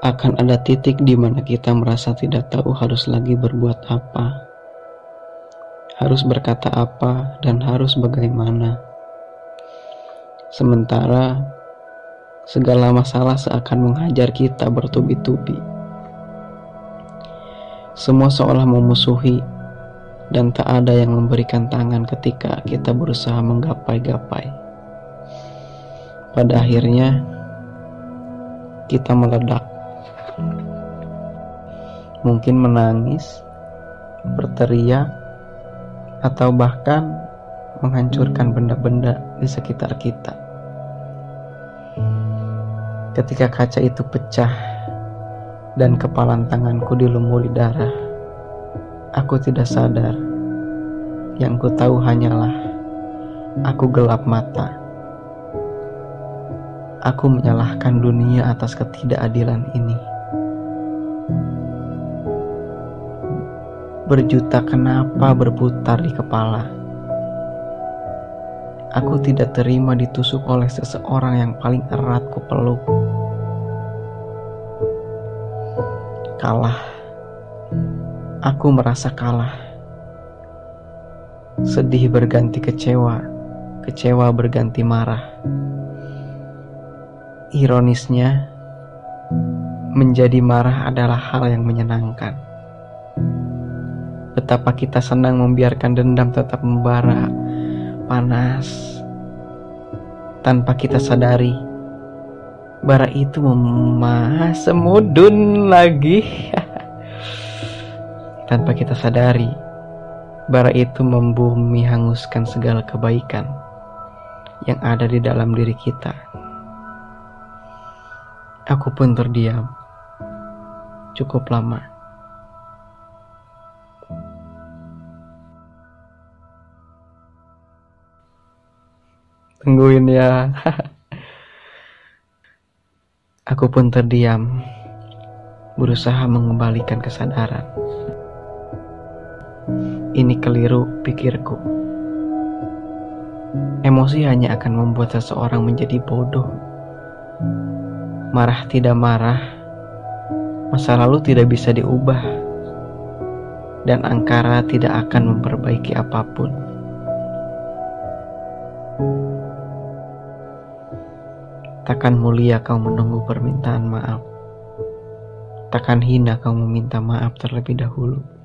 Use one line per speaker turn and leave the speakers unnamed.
akan ada titik di mana kita merasa tidak tahu harus lagi berbuat apa, harus berkata apa, dan harus bagaimana. Sementara segala masalah seakan menghajar kita bertubi-tubi. Semua seolah memusuhi, dan tak ada yang memberikan tangan ketika kita berusaha menggapai-gapai. Pada akhirnya, kita meledak mungkin menangis, berteriak, atau bahkan menghancurkan benda-benda di sekitar kita. Ketika kaca itu pecah dan kepalan tanganku dilumuri darah, aku tidak sadar. Yang ku tahu hanyalah aku gelap mata. Aku menyalahkan dunia atas ketidakadilan ini. Berjuta kenapa berputar di kepala. Aku tidak terima ditusuk oleh seseorang yang paling erat ku peluk. Kalah. Aku merasa kalah. Sedih berganti kecewa, kecewa berganti marah. Ironisnya, menjadi marah adalah hal yang menyenangkan. Betapa kita senang membiarkan dendam tetap membara, panas, tanpa kita sadari. Bara itu memah semudun lagi. tanpa kita sadari, bara itu membumi hanguskan segala kebaikan yang ada di dalam diri kita. Aku pun terdiam. Cukup lama. Tungguin ya. Aku pun terdiam, berusaha mengembalikan kesadaran. Ini keliru pikirku. Emosi hanya akan membuat seseorang menjadi bodoh. Marah tidak marah, masa lalu tidak bisa diubah, dan angkara tidak akan memperbaiki apa pun. Takkan mulia kau menunggu permintaan maaf. Takkan hina kau meminta maaf terlebih dahulu.